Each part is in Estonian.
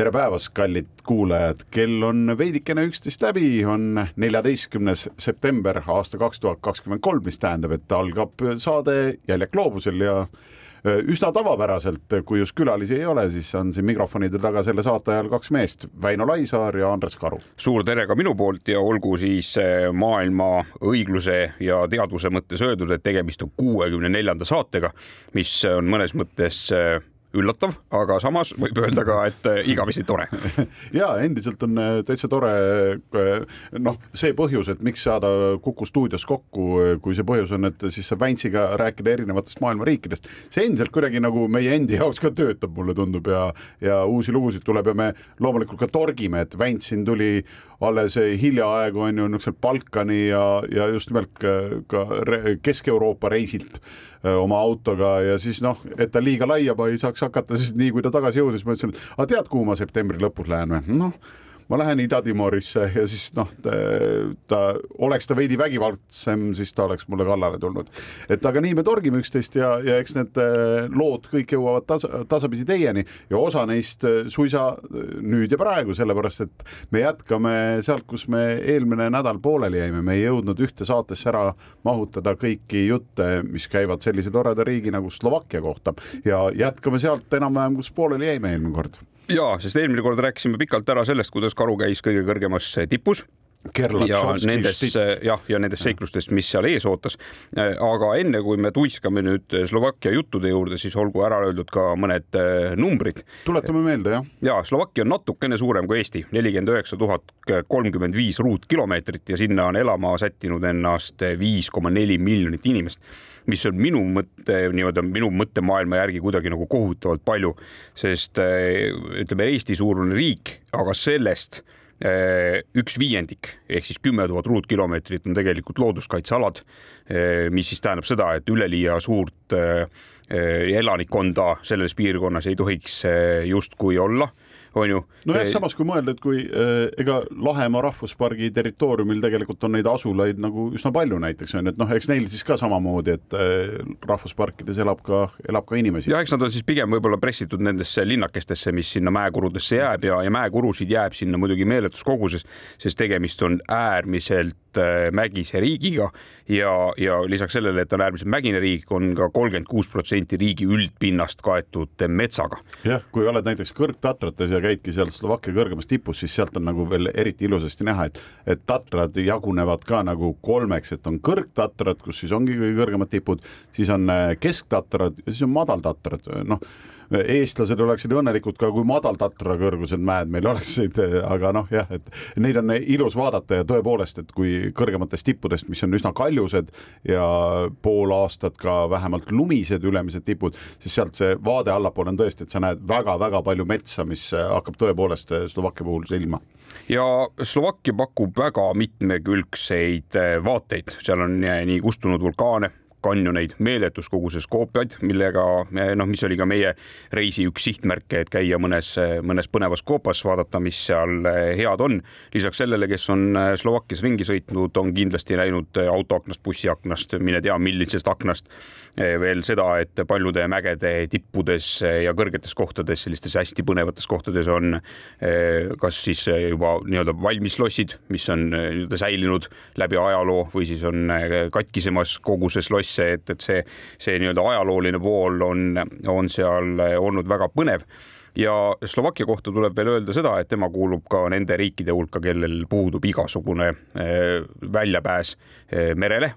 tere päevast, kallid kuulajad, kell on veidikene üksteist läbi, on neljateistkümnes september aasta kaks tuhat kakskümmend kolm, mis tähendab, et algab saade Jäljed gloobusel ja üsna tavapäraselt, kui just külalisi ei ole, siis on siin mikrofonide taga selle saate ajal kaks meest, Väino Laisaar ja Andres Karu. suur tere ka minu poolt ja olgu siis maailma õigluse ja teadvuse mõttes öeldud, et tegemist on kuuekümne neljanda saatega, mis on mõnes mõttes üllatav, aga samas võib öelda ka, et äh, igavesti tore. ja endiselt on äh, täitsa tore. Äh, noh, see põhjus, et miks saada Kuku stuudios kokku, kui see põhjus on, et siis saab Väntsiga rääkida erinevatest maailma riikidest, see endiselt kuidagi nagu meie endi jaoks ka töötab, mulle tundub ja, ja uusi lugusid tuleb ja me loomulikult ka torgime, et Vänts siin tuli alles hiljaaegu on ju niisuguselt Balkani ja, ja just nimelt ka Kesk-Euroopa reisilt oma autoga ja siis noh, et ta liiga laiama ei saaks hakata, siis nii kui ta tagasi jõudis, ma ütlesin, et aga tead, kuhu ma septembri lõpus lähen või? noh ma lähen Ida-Timorisse ja siis noh, ta oleks ta veidi vägivaldsem, siis ta oleks mulle kallale tulnud. et aga nii me torgime üksteist ja, ja eks need äh, lood kõik jõuavad tasa, tasapisi teieni. Ja osa neist äh, suisa äh, nüüd ja praegu, sellepärast et me jätkame sealt, kus me eelmine nädal pooleli jäime, me ei jõudnud ühte saatesse ära mahutada kõiki jutte, mis käivad sellise toreda riigi nagu Slovakkia kohta. Ja jätkame sealt enam-vähem, kus pooleli jäime eelmine kord ja, sest eelmine kord rääkisime pikalt ära sellest, kuidas karu käis kõige kõrgemas tipus ja nendest jah, ja nendest seiklustest, mis seal ees ootas. aga enne kui me tuiskame nüüd Slovakkia juttude juurde, siis olgu ära öeldud ka mõned äh, numbrid. tuletame meelde, jah. ja Slovakkia on natukene suurem kui Eesti, nelikümmend üheksa tuhat kolmkümmend viis ruutkilomeetrit ja sinna on elama sättinud ennast viis koma neli miljonit inimest mis on minu mõtte nii-öelda minu mõttemaailma järgi kuidagi nagu kohutavalt palju, sest äh, ütleme, Eesti suurune riik, aga sellest äh, üks viiendik ehk siis kümme tuhat ruutkilomeetrit on tegelikult looduskaitsealad, äh, mis siis tähendab seda, et üleliia suurt elanikkonda selles piirkonnas ei tohiks justkui olla on ju. nojah, samas kui mõelda, et kui äh, ega Lahemaa rahvuspargi territooriumil tegelikult on neid asulaid nagu üsna palju näiteks on ju, et noh, eks neil siis ka samamoodi, et äh, rahvusparkides elab ka, elab ka inimesi. ja eks nad on siis pigem võib-olla pressitud nendesse linnakestesse, mis sinna mäekurudesse jääb ja, ja mäekurusid jääb sinna muidugi meeletus koguses, sest tegemist on äärmiselt mägise riigiga ja, ja lisaks sellele, et on äärmiselt mägine riik, on ka kolmkümmend kuus protsenti riigi üldpinnast kaetud metsaga. jah, kui oled näiteks kõrgtatrates ja ja käidki seal Slovakkia kõrgemas tipus, siis sealt on nagu veel eriti ilusasti näha, et, et tatrad jagunevad ka nagu kolmeks, et on kõrgtatrad, kus siis ongi kõige kõrgemad tipud, siis on äh, kesktatrad ja siis on madaltatrad, noh eestlased oleksid õnnelikud ka, kui madaltatra kõrgused mäed meil oleksid, aga noh, jah, et neid on ilus vaadata ja tõepoolest, et kui kõrgematest tippudest, mis on üsna kaljused ja pool aastat ka vähemalt lumised ülemised tipud, siis sealt see vaade allapoole on tõesti, et sa näed väga-väga palju metsa, mis hakkab tõepoolest Slovakkia puhul silma. Ja Slovakkia pakub väga mitmekülgseid vaateid, seal on nii kustunud vulkaane, kanjoneid, meeletus koguses koopiaid, millega noh, mis oli ka meie reisi üks sihtmärke, et käia mõnes, mõnes põnevas koopas, vaadata, mis seal eh, head on. lisaks sellele, kes on eh, Slovakkias ringi sõitnud, on kindlasti näinud autoaknast, bussiaknast, mine tea, millisest aknast eh, veel seda, et paljude mägede tippudes ja kõrgetes kohtades, sellistes hästi põnevates kohtades on kas siis juba nii-öelda valmis lossid, mis on nii-öelda säilinud läbi ajaloo või siis on katkisemas koguses loss sisse, et, et see, see nii-öelda ajalooline pool on, on seal olnud väga põnev. Ja Slovakkia kohta tuleb veel öelda seda, et tema kuulub ka nende riikide hulka, kellel puudub igasugune eh, väljapääs eh, merele.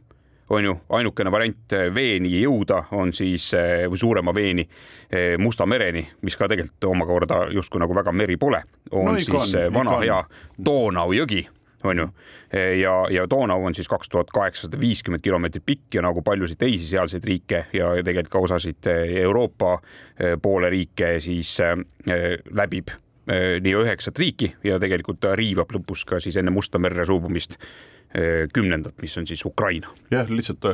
On ju, ainukene variant veeni jõuda on siis või suurema veeni Musta mereni, mis ka tegelikult omakorda justkui nagu väga meri pole, on no, ikon, siis vana ikon. hea Donau jõgi on ju. ja, ja Donau on siis kaks tuhat kaheksasada viiskümmend kilomeetrit pikk ja nagu paljusid teisi sealseid riike ja tegelikult ka osasid eh, Euroopa eh, poole riike siis eh, läbib nii üheksat riiki ja tegelikult ta riivab lõpus ka siis enne Musta merre suubumist kümnendat, mis on siis Ukraina. jah, lihtsalt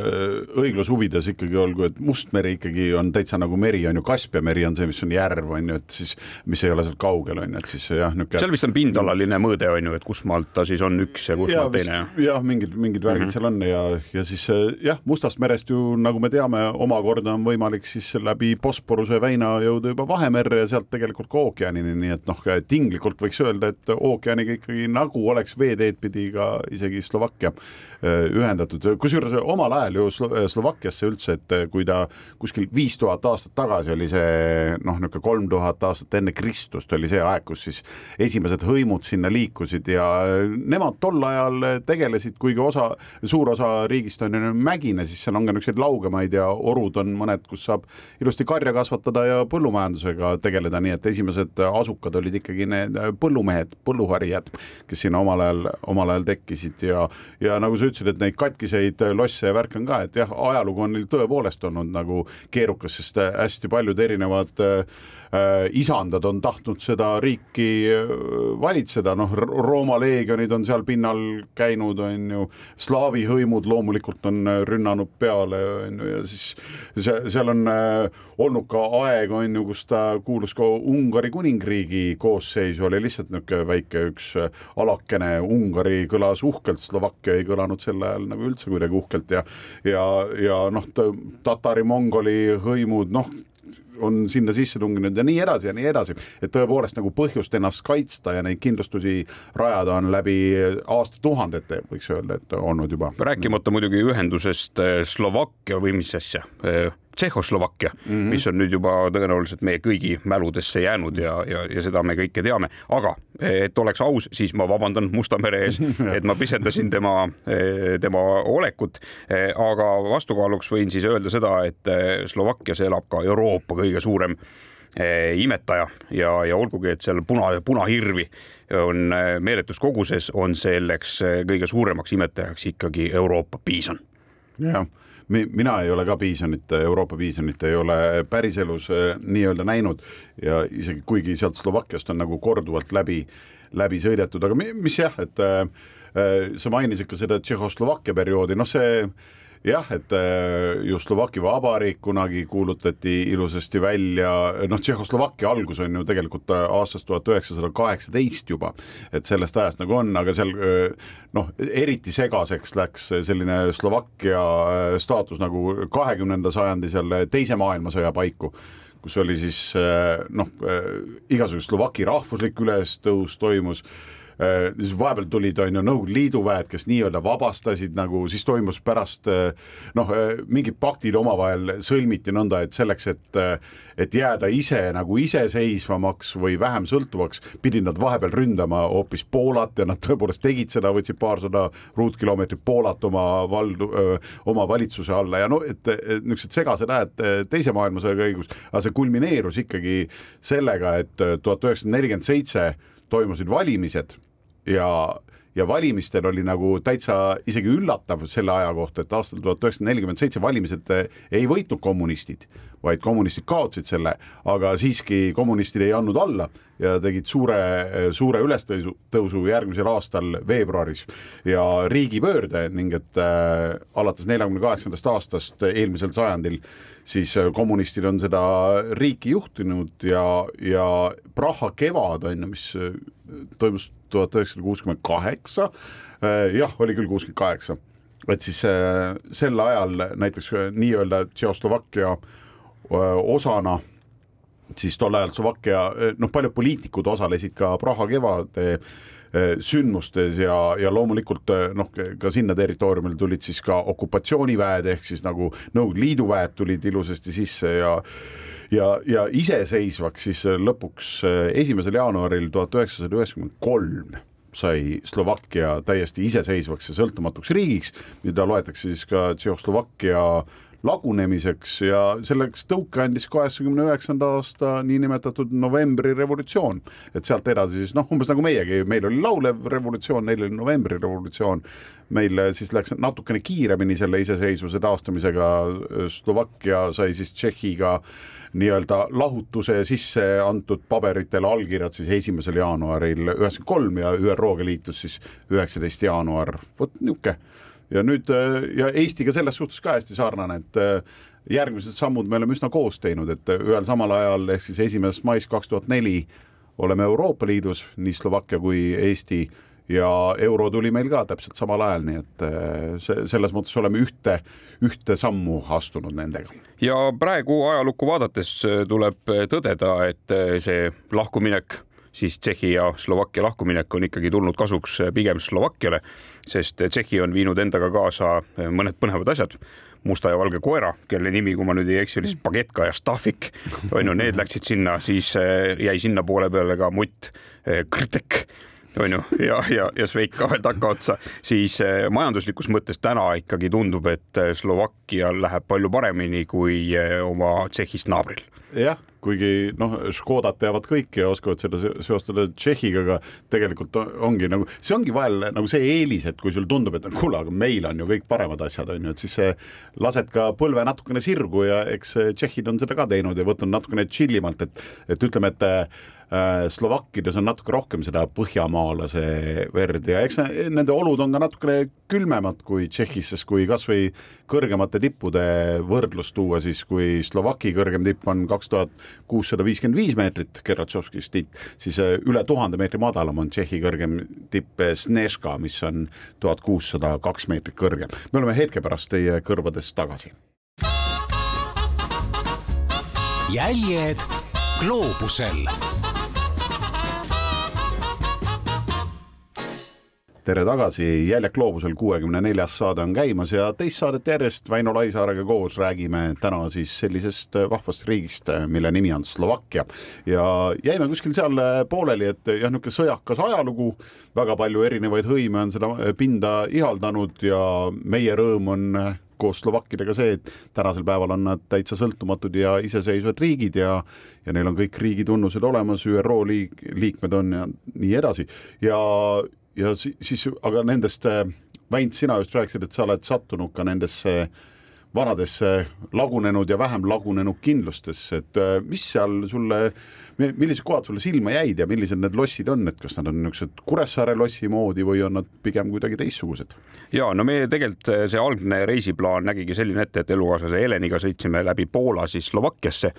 õigluse huvides ikkagi olgu, et Mustmeri ikkagi on täitsa nagu meri on ju, Kaspia meri on see, mis on järv on ju, et siis, mis ei ole sealt kaugel on ju, et siis jah, niisugune. seal vist on pindalaline mõõde on ju, et kus maalt ta siis on üks ja kus maalt teine. jah, mingid, mingid värgid mm -hmm. seal on ja, ja siis jah, Mustast merest ju nagu me teame, omakorda on võimalik siis läbi Bosporuse väina jõuda juba Vahemerre ja sealt tegelikult ka ookeanini, nii et noh, tinglikult võiks öelda, et ookeaniga ikkagi nagu oleks veeteed pidi ka isegi Slovakkia Äh, ühendatud, kusjuures omal ajal ju Slo Slovakkiasse üldse, et äh, kui ta kuskil viis tuhat aastat tagasi oli see noh, niisugune kolm tuhat aastat enne Kristust oli see aeg, kus siis esimesed hõimud sinna liikusid ja nemad tol ajal tegelesid, kuigi osa, suur osa riigist on ju mägine, siis seal on ka niisuguseid laugemaid ja orud on mõned, kus saab ilusti karja kasvatada ja põllumajandusega tegeleda, nii et esimesed asukad olid ikkagi need põllumehed, põlluharijad, kes sinna omal ajal, omal ajal tekkisid ja, ja nagu sa ütlesid, et neid katkiseid losse ja värke on ka, et jah, ajalugu on neil tõepoolest olnud nagu keerukas, sest hästi paljud erinevad äh, Äh, isandad on tahtnud seda riiki äh, valitseda, noh, Rooma leegionid on seal pinnal käinud, on ju, slaavi hõimud loomulikult on äh, rünnanud peale, on ju, ja siis see, seal on olnud ka aeg, on ju, kus ta kuulus ka Ungari kuningriigi koosseisu, oli lihtsalt niisugune väike üks alakene, Ungari kõlas uhkelt, Slovakkia ei kõlanud sel ajal nagu üldse kuidagi uhkelt ja ja, ja noh, tatari-mongoli hõimud, noh, on sinna sisse tunginud ja nii edasi ja nii edasi, et tõepoolest nagu põhjust ennast kaitsta ja neid kindlustusi rajada on läbi aastatuhandete, võiks öelda, et olnud juba. rääkimata muidugi ühendusest eh, Slovakkia või mis asja eh, Tšehhoslovakkia mm, -hmm. mis on nüüd juba tõenäoliselt meie kõigi mäludesse jäänud ja, ja, ja seda me kõike teame, aga et oleks aus, siis ma vabandan Musta mere ees, et ma pisendasin tema, tema olekut. aga vastukaaluks võin siis öelda seda, et Slovakkias elab ka Euroopa kõige suurem imetaja ja, ja olgugi, et seal puna, punahirvi on meeletus koguses, on selleks kõige suuremaks imetajaks ikkagi Euroopa piison. jah mina ei ole ka piisonit, Euroopa piisonit ei ole päriselus äh, nii-öelda näinud. Ja isegi kuigi sealt Slovakkiast on nagu korduvalt läbi, läbi sõidetud, aga mis jah, et äh, äh sa mainisid ka seda Tšehhoslovakkia perioodi, noh, see jah, et äh, ju Slovakkia Vabariik kunagi kuulutati ilusasti välja, noh, Tšehhoslovakkia algus on ju tegelikult äh, aastast tuhat üheksasada kaheksateist juba, et sellest ajast nagu on, aga seal äh, noh, eriti segaseks läks selline Slovakkia staatus nagu kahekümnenda sajandi seal teise maailmasõja paiku kus oli siis noh, igasugune Slovaki rahvuslik ülestõus toimus siis vahepeal tulid, on ju, Nõukogude Liidu väed, kes nii-öelda vabastasid nagu, siis toimus pärast äh, noh, äh, mingid paktid omavahel sõlmiti nõnda, et selleks, et et jääda ise nagu iseseisvamaks või vähem sõltuvaks, pidid nad vahepeal ründama hoopis Poolat ja nad tõepoolest tegid seda, võtsid paarsada ruutkilomeetrit Poolat oma valdu, oma valitsuse alla ja no et, et niisugused segased ajad teise maailmasõja käigus, aga see kulmineerus ikkagi sellega, et tuhat üheksasada nelikümmend seitse toimusid valimised ja, ja valimistel oli nagu täitsa isegi üllatav selle aja kohta, et aastal tuhat üheksasada nelikümmend seitse valimised eh, ei võitnud kommunistid, vaid kommunistid kaotsid selle, aga siiski kommunistid ei andnud alla ja tegid suure, suure ülestõusu, tõusu järgmisel aastal veebruaris. Ja riigipöörde ning et äh, alates neljakümne kaheksandast aastast eelmisel sajandil siis äh, kommunistid on seda riiki juhtinud ja, ja Praha kevad on ju, mis äh, toimus tuhat üheksasada kuuskümmend kaheksa, äh, jah, oli küll kuuskümmend kaheksa, et siis sel ajal näiteks nii-öelda Tšehhoslovakkia osana siis tol ajal Slovakkia, noh, paljud poliitikud osalesid ka Praha kevade Eh, sündmustes ja, ja loomulikult noh, ka sinna territooriumile tulid siis ka okupatsiooniväed ehk siis nagu Nõukogude Liidu väed tulid ilusasti sisse ja ja, ja iseseisvaks siis lõpuks esimesel jaanuaril tuhat üheksasada üheksakümmend kolm sai Slovakkia täiesti iseseisvaks ja sõltumatuks riigiks, mida loetakse siis ka Tšehhoslovakkia lagunemiseks ja selleks tõuke andis kaheksakümne üheksanda aasta niinimetatud novembri revolutsioon. et sealt edasi siis noh, umbes nagu meiegi, meil oli laulev revolutsioon, neil oli novembri revolutsioon. meil siis läks natukene kiiremini selle iseseisvuse taastamisega, Slovakkia sai siis Tšehhiga nii-öelda lahutuse sisse antud paberitel allkirjad siis esimesel jaanuaril üheksakümmend kolm ja ÜRO-ga liitus siis üheksateist jaanuar, vot niisugune ja nüüd ja Eestiga selles suhtes ka hästi sarnane, et äh, järgmised sammud me oleme üsna koos teinud, et ühel samal ajal ehk siis esimesest maist kaks tuhat neli oleme Euroopa Liidus, nii Slovakkia kui Eesti ja euro tuli meil ka täpselt samal ajal, nii et äh, see, selles mõttes oleme ühte, ühte sammu astunud nendega. ja praegu ajalukku vaadates äh, tuleb tõdeda, et see lahkuminek siis Tšehhi ja Slovakkia lahkuminek on ikkagi tulnud kasuks pigem Slovakkiale, sest Tšehhi on viinud endaga kaasa mõned põnevad asjad musta ja valge koera, kelle nimi, kui ma nüüd ei eksi, oli Spagetka ja Stafik. on ju, need läksid sinna, siis jäi sinna poole peale ka mutt Krtek on ju, ja, ja, ja Šveik ka veel takkaotsa, siis eh, majanduslikus mõttes täna ikkagi tundub, et Slovakkial läheb palju paremini kui oma Tšehhist naabril. jah kuigi noh, Škodat teavad kõik ja oskavad seda seostada Tšehhiga, aga tegelikult ongi nagu, see ongi vahel nagu see eelis, et kui sulle tundub, et kuule, aga meil on ju kõik paremad asjad, on ju, et siis lased ka põlve natukene sirgu ja eks tšehhid on seda ka teinud ja võtnud natukene chill imalt, et, et ütleme, et Slovakkides on natuke rohkem seda põhjamaalase verd ja eks nende olud on ka natukene külmemad kui Tšehhis, sest kui kasvõi kõrgemate tippude võrdlust tuua, siis kui Slovaki kõrgem tipp on kaks tuhat kuussada viiskümmend viis meetrit, Keratšovskis tipp, siis äh, üle tuhande meetri madalam on Tšehhi kõrgem tipp äh, Snežka, mis on tuhat kuussada kaks meetrit kõrgem. me oleme hetke pärast teie kõrvades tagasi. jäljed gloobusel tere tagasi, Jäljak gloobusel kuuekümne neljas saade on käimas ja teist saadet järjest Väino Laisaarega koos räägime täna siis sellisest vahvast riigist, mille nimi on Slovakkia. ja jäime kuskil seal pooleli, et jah, niisugune sõjakas ajalugu, väga palju erinevaid hõime on seda pinda ihaldanud ja meie rõõm on koos Slovakkidega see, et tänasel päeval on nad täitsa sõltumatud ja iseseisvad riigid ja ja neil on kõik riigi tunnused olemas, ÜRO liik-, liikmed on ja nii edasi. Ja ja siis, aga nendest, äh, Väint, sina just rääkisid, et sa oled sattunud ka nendesse vanadesse lagunenud ja vähem lagunenud kindlustesse, et äh, mis seal sulle millised kohad sulle silma jäid ja millised need lossid on, et kas nad on niisugused Kuressaare lossi moodi või on nad pigem kuidagi teistsugused? ja no meie tegelikult eh, see algne reisiplaan nägigi selline ette, et elukaaslase Heleniga sõitsime läbi Poola siis Slovakkiasse,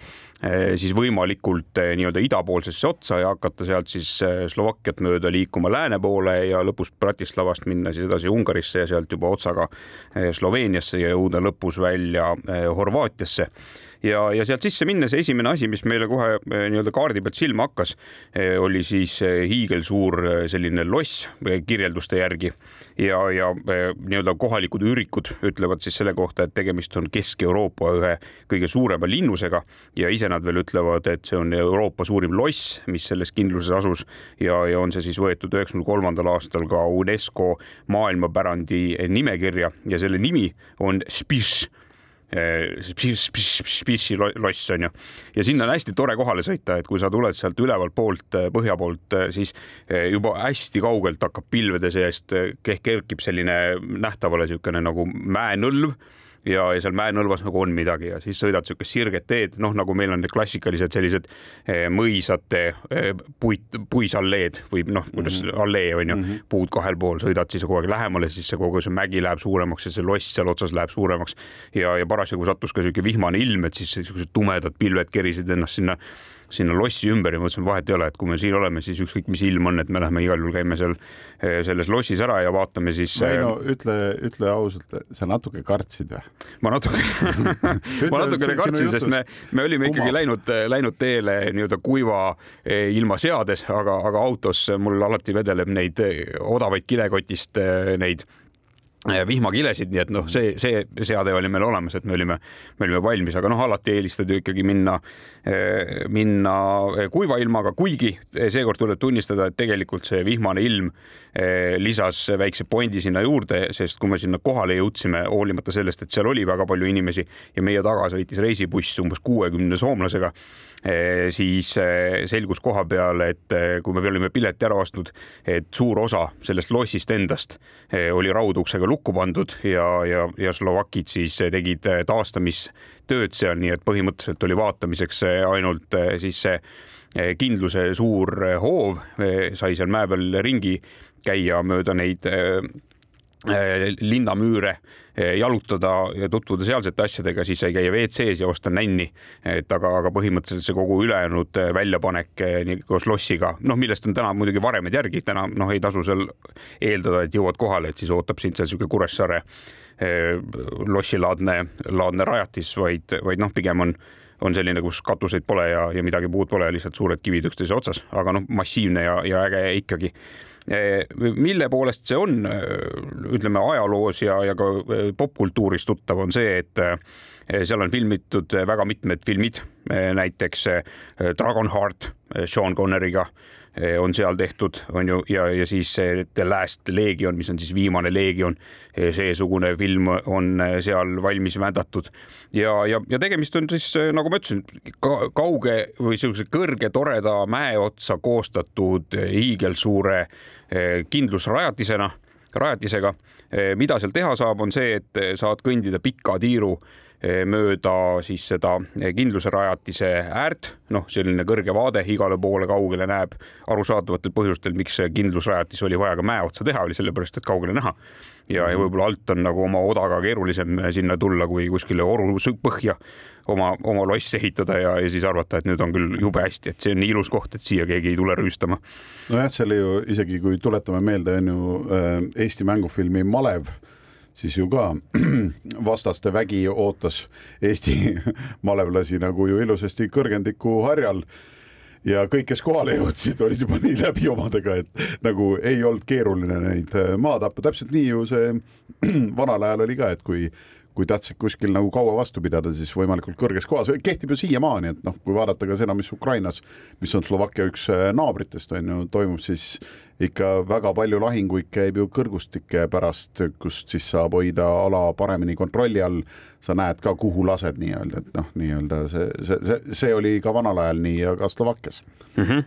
eh, siis võimalikult eh, nii-öelda idapoolsesse otsa ja hakata sealt siis Slovakkiat mööda liikuma lääne poole ja lõpus Bratislavast minna siis edasi Ungarisse ja sealt juba otsaga Sloveeniasse ja jõuda lõpus välja Horvaatiasse ja, ja sealt sisse minnes esimene asi, mis meile kohe eh, nii-öelda kaardi pealt silma hakkas, eh, oli siis eh, hiigelsuur selline loss kirjelduste järgi. Ja, ja nii-öelda kohalikud ürikud ütlevad siis selle kohta, et tegemist on Kesk-Euroopa ühe kõige suurema linnusega ja ise nad veel ütlevad, et see on Euroopa suurim loss, mis selles kindluses asus ja, ja on see siis võetud üheksakümne kolmandal aastal ka UNESCO maailmapärandi nimekirja ja selle nimi on Spiš Spissi loss on ju. ja sinna on hästi tore kohale sõita, et kui sa tuled sealt ülevalt poolt, põhja poolt, siis juba hästi kaugelt hakkab pilvede seest kerkib selline nähtavale niisugune nagu mäenõlv ja, ja seal mäenõlvas nagu on midagi ja siis sõidad niisugust sirget teed, noh, nagu meil on need klassikalised sellised eh, mõisate eh, puit, puisalleed või noh, kuidas mm -hmm. allee on ju mm, -hmm. puud kahel pool, sõidad siis kogu aeg lähemale, siis see kogu see mägi läheb suuremaks ja see loss seal otsas läheb suuremaks ja, ja parasjagu sattus ka niisugune vihmane ilm, et siis niisugused tumedad pilved kerisid ennast sinna sinna lossi ümber ja mõtlesin, vahet ei ole, et kui me siin oleme, siis ükskõik, mis ilm on, et me lähme igal juhul käime seal eh, selles lossis ära ja vaatame siis. Väino, eh, ütle, ütle ausalt, sa natuke kartsid või? ma natuke ma natukene kartsin, sest me, me olime Kuma. ikkagi läinud, läinud teele nii-öelda kuiva eh, ilma seades, aga, aga autos mul alati vedeleb neid odavaid kilekotist neid vihmakilesid, nii et noh, see, see seade oli meil olemas, et me olime, me olime valmis, aga noh, alati eelistad ju ikkagi minna, minna kuiva ilmaga, kuigi seekord tuleb tunnistada, et tegelikult see vihmane ilm lisas väikse pointi sinna juurde, sest kui me sinna kohale jõudsime, hoolimata sellest, et seal oli väga palju inimesi ja meie taga sõitis reisibuss umbes kuuekümne soomlasega Eh, siis selgus koha peal, et kui me olime pileti ära ostnud, et suur osa sellest lossist endast oli rauduksega lukku pandud ja, ja, ja slovakid siis tegid taastamistööd seal, nii et põhimõtteliselt oli vaatamiseks ainult siis see kindluse suur hoov, sai seal mäe peal ringi käia mööda neid linnamüüre Eh, jalutada ja tutvuda sealsete asjadega, siis sai käia WC-s ja osta nänni. et aga, aga põhimõtteliselt see kogu ülejäänud eh, väljapanek koos lossiga, noh, millest on täna muidugi varemed järgi, täna noh, ei tasu seal eeldada, et jõuad kohale, et siis ootab sind seal niisugune Kuressaare lossilaadne, laadne rajatis, vaid, vaid noh, pigem on on selline, kus katuseid pole ja, ja midagi muud pole, lihtsalt suured kivid üksteise otsas, aga noh, massiivne ja, ja äge ikkagi mille poolest see on, eh, ütleme ajaloos ja, ja ka eh, popkultuuris tuttav, on see, et seal on filmitud väga mitmed filmid, näiteks Dragonheart Sean Connery'ga on seal tehtud, on ju, ja, ja siis The Last Legion, mis on siis viimane leegion, seesugune film on seal valmis vändatud ja, ja, ja tegemist on siis nagu ma ütlesin ka,, kauge või niisuguse kõrge toreda mäe otsa koostatud hiigelsuure Eh, kindlusrajatisena, rajatisega. Eh, mida seal teha saab, on see, et saad kõndida pika tiiru eh, mööda siis seda kindluserajatise äärt, noh, selline kõrge vaade igale poole kaugele näeb arusaadavatel põhjustel, miks kindlusrajatis oli vaja ka mäe otsa teha, oli sellepärast, et kaugele näha. ja, ja võib-olla alt on nagu oma odaga keerulisem sinna tulla, kui kuskile oru põhja oma, oma loss ehitada ja, ja siis arvata, et nüüd on küll jube hästi, et see on nii ilus koht, et siia keegi ei tule rüüstama. nojah, see oli ju isegi, kui tuletame meelde, on ju äh, Eesti mängufilmi Malev siis ju ka vastaste vägi ootas Eesti malevlasi nagu ju ilusasti kõrgendiku harjal. Ja kõik, kes kohale jõudsid, olid juba nii läbi omadega, et nagu ei olnud keeruline neid äh, maha tappa, täpselt nii ju see vanal ajal oli ka, et kui kui tahtsid kuskil nagu kaua vastu pidada, siis võimalikult kõrges kohas, kehtib ju siiamaani, et noh, kui vaadata ka seda, mis Ukrainas, mis on Slovakkia üks äh, naabritest on ju, toimub, siis ikka väga palju lahinguid käib ju kõrgustike pärast, kust siis saab hoida ala paremini kontrolli all. sa näed ka, kuhu lased nii-öelda, et noh, nii-öelda see, see, see, see oli ka vanal ajal nii ja ka Slovakkias mm. -hmm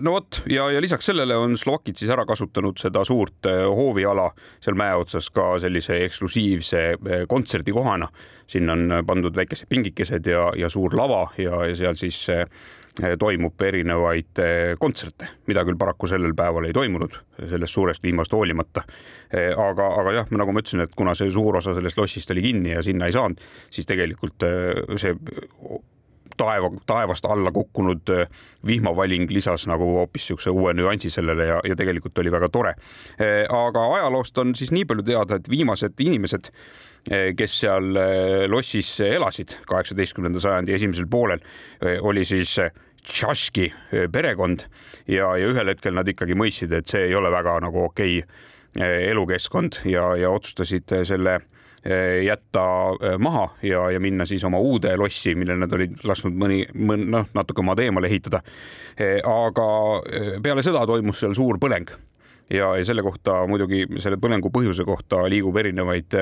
no vot ja, ja lisaks sellele on slovakid siis ära kasutanud seda suurt eh, hooviala seal mäe otsas ka sellise eksklusiivse eh, kontserdikohana. sinna on pandud väikesed pingikesed ja, ja suur lava ja, ja seal siis toimub erinevaid kontserte, mida küll paraku sellel päeval ei toimunud, sellest suurest vihmast hoolimata. aga, aga jah, nagu ma ütlesin, et kuna see suur osa sellest lossist oli kinni ja sinna ei saanud, siis tegelikult see taeva, taevast alla kukkunud vihmavaling lisas nagu hoopis niisuguse uue nüansi sellele ja, ja tegelikult oli väga tore. Aga ajaloost on siis nii palju teada, et viimased inimesed, kes seal lossis elasid kaheksateistkümnenda sajandi esimesel poolel, oli siis Tšaški perekond ja, ja ühel hetkel nad ikkagi mõistsid, et see ei ole väga nagu okei elukeskkond ja, ja otsustasid selle Eh, jätta eh, maha ja, ja minna siis oma uude lossi, mille nad olid lasknud mõni, mõni noh, natuke maad eemale ehitada. Eh, aga peale seda toimus seal suur põleng ja, ja selle kohta muidugi selle põlengu põhjuse kohta liigub erinevaid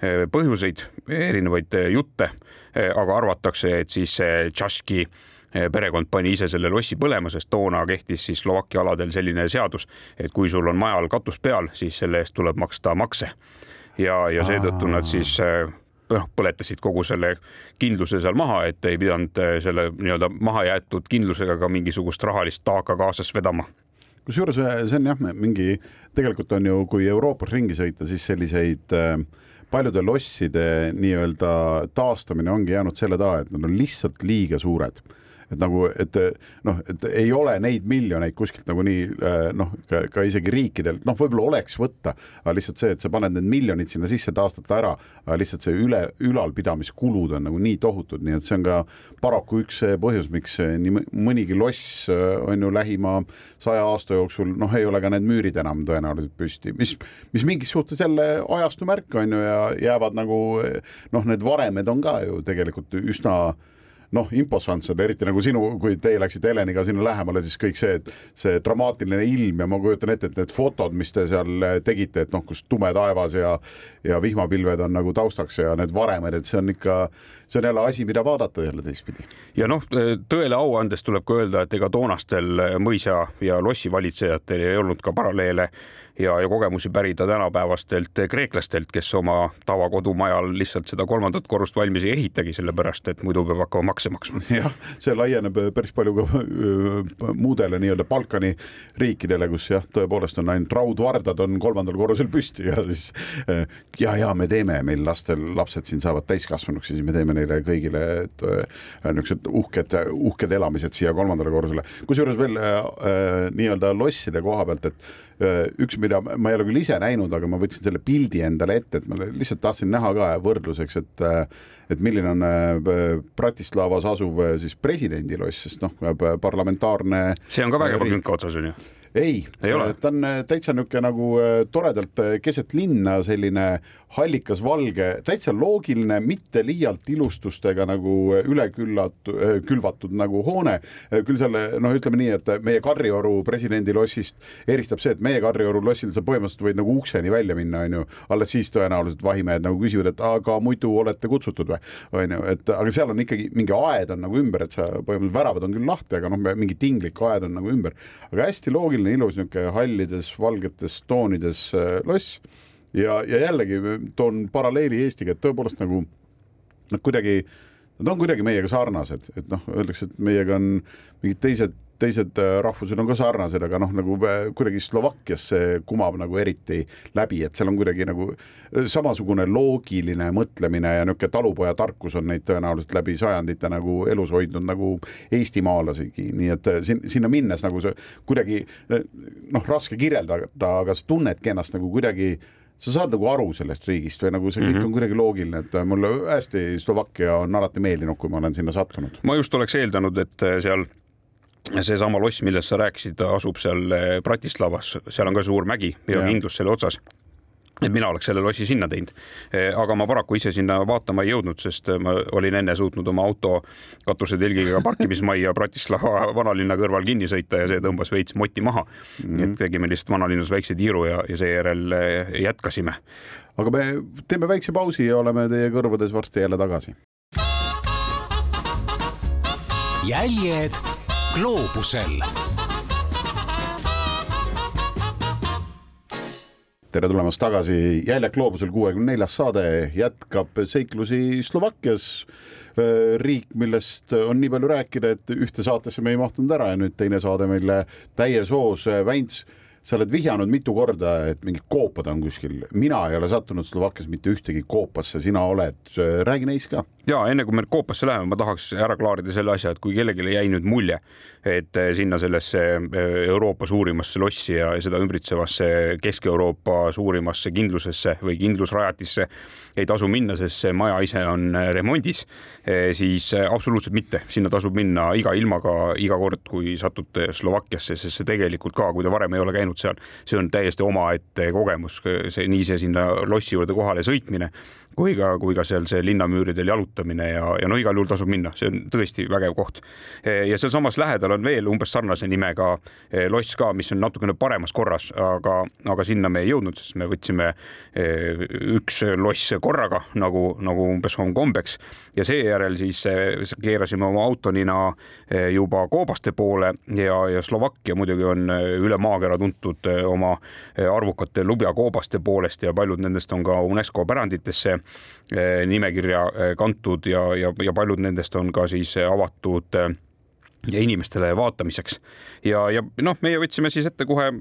põhjuseid, erinevaid jutte, aga arvatakse, et siis Tšaški perekond pani ise selle lossi põlema, sest toona kehtis siis Slovakkia aladel selline seadus, et kui sul on majal katus peal, siis selle eest tuleb maksta makse. Ja, ja seetõttu nad siis äh, noh, põletasid kogu selle kindluse seal maha, et ei pidanud äh, selle nii-öelda mahajäetud kindlusega ka mingisugust rahalist taaka kaasas vedama. Kusjuures äh, see on jah, mingi, tegelikult on ju, kui Euroopas ringi sõita, siis selliseid paljude losside nii-öelda taastamine ongi jäänud selle taha, et nad on lihtsalt liiga suured et nagu, et noh, et ei ole neid miljoneid kuskilt nagunii noh, ka isegi riikidelt, noh, võib-olla oleks võtta, aga lihtsalt see, et sa paned need miljonid sinna sisse, taastada ära, aga lihtsalt see üle, ülalpidamiskulud on nagu nii tohutud, nii et see on ka paraku üks põhjus, miks nii mõnigi loss on ju lähima saja aasta jooksul, noh, ei ole ka need müürid enam tõenäoliselt püsti, mis, mis mingis suhtes jälle ajastu märk on ju ja jäävad nagu noh, need varemed on ka ju tegelikult üsna noh, imposantsed, eriti nagu sinu, kui teie läksite Heleniga sinna lähemale, siis kõik see, et see dramaatiline ilm ja ma kujutan ette, et need fotod, mis te seal tegite, et noh, kus tume taevas ja ja vihmapilved on nagu taustaks ja need varemed, et see on ikka, see on jälle asi, mida vaadata jälle teistpidi. ja noh, tõele au andes tuleb ka öelda, et ega toonastel mõisa ja lossi valitsejatel ei olnud ka paralleele ja, ja kogemusi pärida tänapäevastelt kreeklastelt, kes oma tavakodumajal lihtsalt seda kolmandat korrust valmis ei ehitagi, sellepärast et muidu peab hakkama makse maksma. jah, see laieneb päris palju ka äh, muudele nii-öelda Balkani riikidele, kus jah, tõepoolest on ainult raudvardad on kolmandal korrusel püsti ja siis äh, ja, ja me teeme, meil lastel, lapsed siin saavad täiskasvanuks ja siis me teeme neile kõigile äh, niisugused uhked, uhked elamised siia kolmandale korrusele. kusjuures veel äh, nii-öelda losside koha pealt, et Äh, üks, mida ma ei ole küll ise näinud, aga ma võtsin selle pildi endale ette, et ma lihtsalt tahtsin näha ka võrdluseks, et äh, et milline on äh, Bratislavas asuv siis presidendiloss, sest noh, parlamentaarne. see on ka Vägeva künka otsas on ju ei, ei, ta on täitsa niisugune nagu toredalt keset linna selline hallikas valge, täitsa loogiline, mitte liialt ilustustega nagu üle küllatu, külvatud nagu hoone. küll selle noh, ütleme nii, et meie Kadrioru presidendilossist eristab see, et meie Kadrioru lossil sa põhimõtteliselt võid nagu ukseni välja minna, on ju, alles siis tõenäoliselt vahimehed nagu küsivad, et aga muidu olete kutsutud või, on ju, et aga seal on ikkagi mingi aed on nagu ümber, et sa põhimõtteliselt väravad on küll lahti, aga noh, mingi tinglik aed on nagu ümber, aga hästi loogiline, ilus niisugune hallides, valgetes toonides loss. Ja, ja jällegi toon paralleeli Eestiga, et tõepoolest nagu nad kuidagi, nad on kuidagi meiega sarnased, et noh, öeldakse, et meiega on mingid teised teised äh, rahvused on ka sarnased, aga noh, nagu äh, kuidagi Slovakkias see kumab nagu eriti läbi, et seal on kuidagi nagu äh, samasugune loogiline mõtlemine ja niisugune talupojatarkus on neid tõenäoliselt läbi sajandite nagu elus hoidnud nagu eestimaalasigi, nii et sin sinna minnes nagu see kuidagi noh, raske kirjeldada, aga sa tunnedki ennast nagu kuidagi sa saad nagu aru sellest riigist või nagu see kõik mm -hmm. on kuidagi loogiline, et mulle hästi Slovakkia on alati meeldinud, kui ma olen sinna sattunud. ma just oleks eeldanud, et seal seesama loss, millest sa rääkisid, asub seal Bratislavas, seal on ka suur mägi ja, ja. kindlus selle otsas et mina oleks selle lossi sinna teinud. Eh, aga ma paraku ise sinna vaatama ei jõudnud, sest ma olin enne suutnud oma auto katusetelgiga parkimismajja Bratislava vanalinna kõrval kinni sõita ja see tõmbas veits moti maha mm. -hmm. nii et tegime lihtsalt vanalinnas väikse tiiru ja, ja seejärel eh, jätkasime. aga me teeme väikse pausi ja oleme teie kõrvades varsti jälle tagasi. jäljed gloobusel tere tulemast tagasi, Jäljak gloobusel kuuekümne neljas saade jätkab seiklusi Slovakkias. riik, millest on nii palju rääkida, et ühte saatesse me ei mahtunud ära ja nüüd teine saade meile täies hoos. Väints, sa oled vihjanud mitu korda, et mingid koopad on kuskil, mina ei ole sattunud Slovakkias mitte ühtegi koopasse, sina oled, räägi neist ka. Ja enne kui me koopasse läheme, ma tahaks ära klaarida selle asja, et kui kellelegi jäi nüüd mulje, et eh, sinna sellesse eh, Euroopa suurimasse lossi ja seda ümbritsevasse Kesk-Euroopa suurimasse kindlusesse või kindlusrajatisse ei tasu minna, sest see maja ise on eh, remondis, siis absoluutselt mitte, sinna tasub minna iga ilmaga iga kord, kui satute Slovakkiasse, sest see tegelikult ka, kui te varem ei ole käinud seal, see on täiesti omaette kogemus, see nii see sinna lossi juurde kohale sõitmine kui ka, kui ka seal see linnamüüridel jalutamine ja, ja no igal juhul tasub minna, see on tõesti vägev koht. ja sealsamas lähedal on veel umbes sarnase nimega eh, loss ka, mis on natukene paremas korras, aga, aga sinna me ei jõudnud, sest me võtsime eh, üks loss korraga nagu, nagu umbes on kombeks ja seejärel siis eh, keerasime oma autonina juba Koobaste poole ja, ja Slovakkia muidugi on üle maakera tuntud oma arvukate lubjakoobaste poolest ja paljud nendest on ka UNESCO päranditesse nimekirja eh, kantud ja, ja, ja paljud nendest on ka siis avatud eh, ja inimestele vaatamiseks. ja, ja noh, meie võtsime siis ette kohe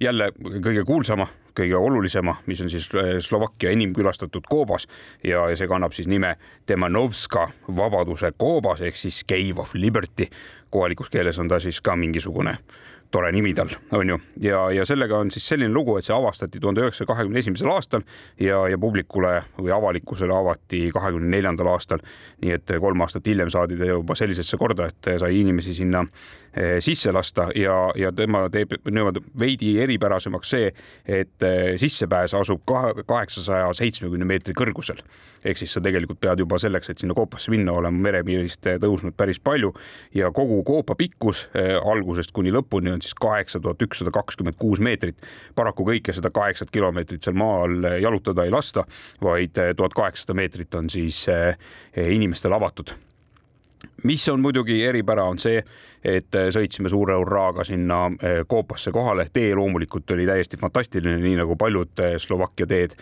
jälle kõige kuulsama kõige olulisema, mis on siis Slovakkia enim külastatud koobas ja, ja see kannab siis nime Demanovska vabaduse koobas ehk siis Cave of Liberty. kohalikus keeles on ta siis ka mingisugune tore nimi tal, on ju, ja, ja sellega on siis selline lugu, et see avastati tuhande üheksasaja kahekümne esimesel aastal ja, ja publikule või avalikkusele avati kahekümne neljandal aastal. nii et kolm aastat hiljem saadi ta juba sellisesse korda, et sai inimesi sinna sisse lasta ja, ja tema teeb niimoodi veidi eripärasemaks see, et eh, sissepääs asub kaheksasaja seitsmekümne meetri kõrgusel. ehk siis sa tegelikult pead juba selleks, et sinna koopasse minna, olema merepiirist eh, tõusnud päris palju ja kogu koopa pikkus algusest kuni lõpuni on siis kaheksa tuhat ükssada kakskümmend kuus meetrit. paraku kõike seda kaheksat kilomeetrit seal maa all jalutada ei lasta, vaid tuhat kaheksasada meetrit on siis inimestele avatud mis on muidugi eripära, on see, et äh, sõitsime suure hurraaga sinna äh, Koopasse kohale. tee loomulikult oli täiesti fantastiline, nii nagu paljud äh, Slovakkia teed.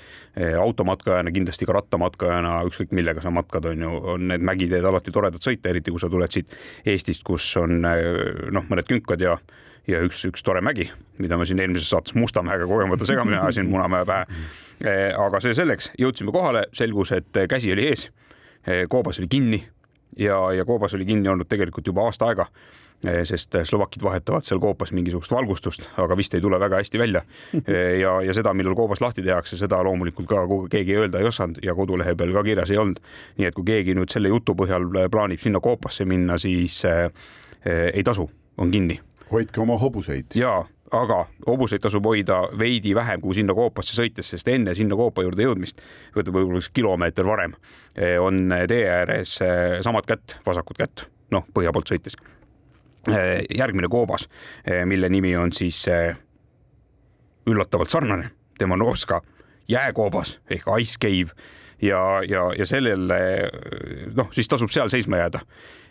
automatkajana, kindlasti ka rattamatkajana, ükskõik millega sa matkad, on ju, on need mägiteed alati toredad sõita, eriti kui sa tuled siit Eestist, kus on noh, mõned künkad ja ja üks, üks tore mägi, mida ma siin eelmises saates Mustamäega kogemata segamini ajasin Munamäe pähe. aga see selleks, jõudsime kohale, selgus, et käsi oli ees. koobas oli kinni ja, ja koobas oli kinni olnud tegelikult juba aasta aega eh, sest slovakid vahetavad seal koopas mingisugust valgustust, aga vist ei tule väga hästi välja. Eh, ja, ja seda, millal koobas lahti tehakse, seda loomulikult ka keegi öelda ei osanud ja kodulehe peal ka kirjas ei olnud. nii et kui keegi nüüd selle jutu põhjal plaanib sinna koopasse minna, siis äh, ei tasu, on kinni. hoidke oma hobuseid. ja aga hobuseid tasub hoida veidi vähem kui sinna koopasse sõites, sest enne sinna koopa juurde jõudmist, võib-olla üks kilomeeter varem, eh, on tee ääres eh, samad kätt, vasakut kätt, noh, põhja poolt sõites. Eh, järgmine koobas, mille nimi on siis üllatavalt sarnane, Demanovska jääkoobas ehk Ice Cave ja, ja, ja sellele noh, siis tasub seal seisma jääda.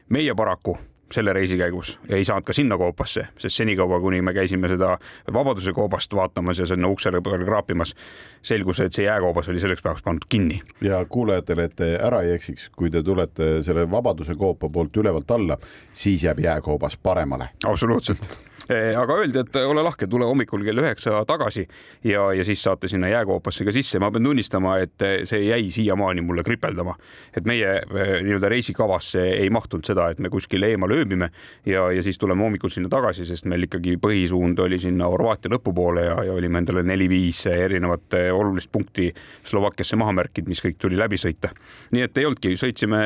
meie paraku selle reisi käigus ja ei saanud ka sinna koopasse, sest senikaua, kuni me käisime seda Vabaduse koobast vaatamas ja sinna ukse peale kraapimas, selgus, et see jääkoobas oli selleks päevaks pandud kinni. ja kuulajatele, et te ära ei eksiks, kui te tulete selle Vabaduse koopa poolt ülevalt alla, siis jääb jääkoobas paremale. absoluutselt Eh, aga öeldi, et ole lahke, tule hommikul kell üheksa tagasi ja, ja siis saate sinna jääkoopasse ka sisse. ma pean tunnistama, et see jäi siiamaani mulle kripeldama, et meie eh, nii-öelda reisikavasse ei mahtunud seda, et me kuskile eemale ööbime ja, ja siis tuleme hommikul sinna tagasi, sest meil ikkagi põhisuund oli sinna Horvaatia lõpupoole ja, ja olime endale neli-viis erinevat eh, olulist punkti Slovakkiasse maha märkinud, mis kõik tuli läbi sõita. nii et ei olnudki, sõitsime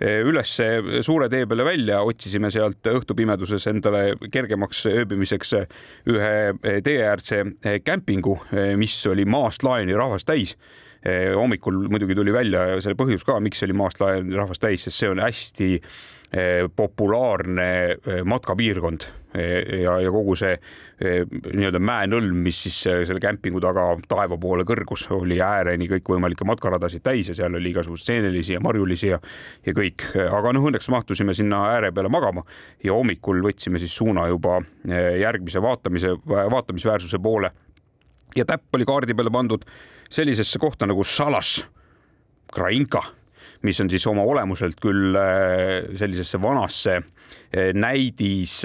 üles suure tee peale välja, otsisime sealt õhtupimeduses endale kergemaks ööbimiseks ühe teeäärse kämpingu, mis oli maast laeni rahvast täis hommikul muidugi tuli välja selle põhjus ka, miks oli maast laeni rahvast täis, sest see on hästi populaarne matkapiirkond ja, ja kogu see nii-öelda mäenõlm, mis siis selle kämpingu taga taeva poole kõrgus, oli ääreni kõikvõimalikke matkaradasid täis ja seal oli igasuguseid seenelisi ja marjulisi ja, ja kõik. aga noh, õnneks mahtusime sinna ääre peale magama ja hommikul võtsime siis suuna juba järgmise vaatamise, vaatamisväärsuse poole. ja täpp oli kaardi peale pandud sellisesse kohta nagu Šalas, Krainka mis on siis oma olemuselt küll sellisesse vanasse näidis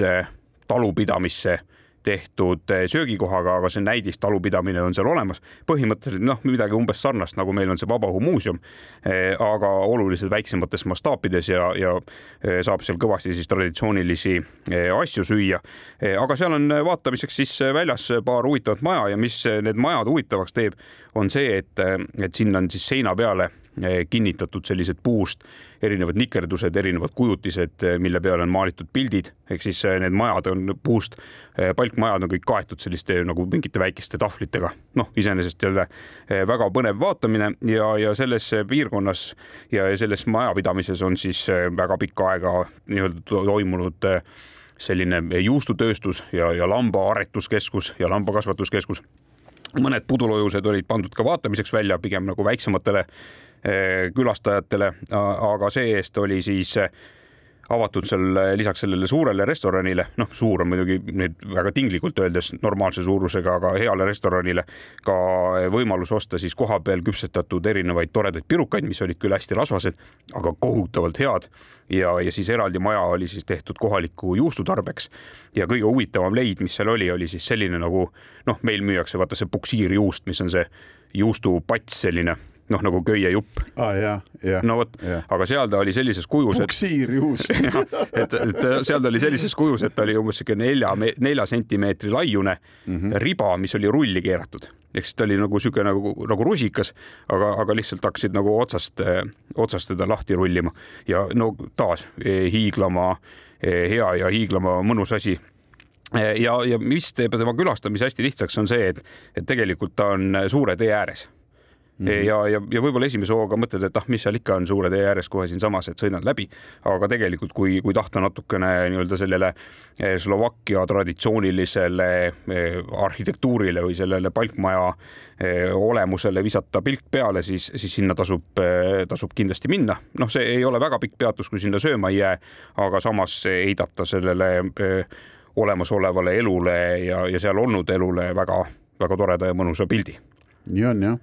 talupidamisse tehtud eh, söögikohaga, aga see näidis talupidamine on seal olemas. põhimõtteliselt noh, midagi umbes sarnast, nagu meil on see Vabaõhumuuseum, aga oluliselt väiksemates mastaapides ja, ja saab seal kõvasti siis traditsioonilisi asju süüa. aga seal on vaatamiseks siis väljas paar huvitavat maja ja mis need majad huvitavaks teeb, on see, et, et sinna on siis seina peale kinnitatud sellised puust erinevad nikerdused, erinevad kujutised, eh, mille peale on maalitud pildid, ehk siis eh, need majad on puust, palkmajad on kõik kaetud selliste nagu mingite väikeste tahvlitega. noh, iseenesest jälle väga põnev vaatamine ja, ja selles piirkonnas ja selles majapidamises on siis väga pikka aega nii-öelda toimunud selline juustutööstus ja, ja lambaaretuskeskus ja lambakasvatuskeskus mõned pudulojused olid pandud ka vaatamiseks välja, pigem nagu väiksematele Eh, külastajatele, aga see-eest oli siis eh, avatud seal lisaks sellele suurele restoranile, noh, suur on muidugi nüüd väga tinglikult öeldes normaalse suurusega, aga heale restoranile ka võimalus osta siis kohapeal küpsetatud erinevaid toredaid pirukaid, mis olid küll hästi rasvased, aga kohutavalt head ja, ja siis eraldi maja oli siis tehtud kohaliku juustu tarbeks. ja kõige huvitavam leid, mis seal oli, oli siis selline nagu noh, meil müüakse vaata see puksiirjuust, mis on see juustupats selline noh, nagu köiejupp ah,. no vot, aga seal ta oli sellises kujus. puksiirjuust et, et seal ta oli sellises kujus, et ta oli umbes sihuke nelja, nelja sentimeetri laiune mm -hmm. riba, mis oli rulli keeratud ehk siis ta oli nagu sihuke nagu, nagu rusikas, aga, aga lihtsalt hakkasid nagu otsast, otsast teda lahti rullima ja no taas eh, hiiglama eh, hea ja hiiglama mõnus asi eh, ja, ja mis teeb tema külastamise hästi lihtsaks, on see, et, et tegelikult ta on suure tee ääres Mm -hmm. ja, ja, ja võib-olla esimese hooga mõtled, et ah, mis seal ikka on suure tee ääres kohe siinsamas, et sõidan läbi, aga tegelikult, kui, kui tahta natukene nii-öelda sellele eh, Slovakkia traditsioonilisele eh, arhitektuurile või sellele palkmaja eh, olemusele visata pilk peale, siis, siis sinna tasub, tasub kindlasti minna. noh, see ei ole väga pikk peatus, kui sinna sööma ei jää, aga samas heidab ta sellele olemasolevale elule ja, ja seal olnud elule väga-väga toreda ja mõnusa pildi. nii on jah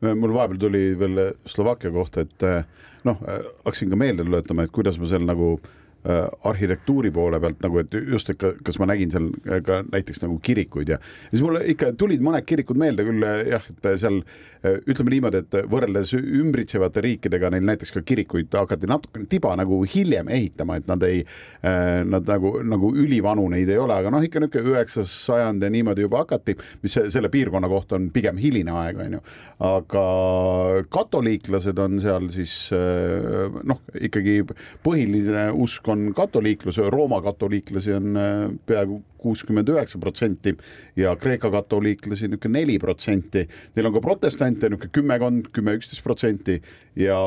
mul vahepeal tuli veel Slovakkia kohta, et eh, noh, hakkasin ka meelde tuletama, et kuidas ma seal nagu äh, arhitektuuri poole pealt nagu, et just, et kas ma nägin seal ka näiteks nagu kirikuid ja siis mulle ikka tulid mõned kirikud meelde küll jah, et seal ütleme niimoodi, et võrreldes ümbritsevate riikidega neil näiteks ka kirikuid hakati natukene tiba nagu hiljem ehitama, et nad ei, nad nagu, nagu ülivanu neid ei ole, aga noh, ikka niisugune üheksas sajand ja niimoodi juba hakati, mis selle piirkonna kohta on pigem hiline aeg, on ju. aga katoliiklased on seal siis noh, ikkagi põhiline usk on katoliiklus, Rooma katoliiklasi on peaaegu kuuskümmend üheksa protsenti ja Kreeka katoliiklasi niisugune neli protsenti. Neil on ka protestante niisugune kümmekond, kümme, üksteist protsenti ja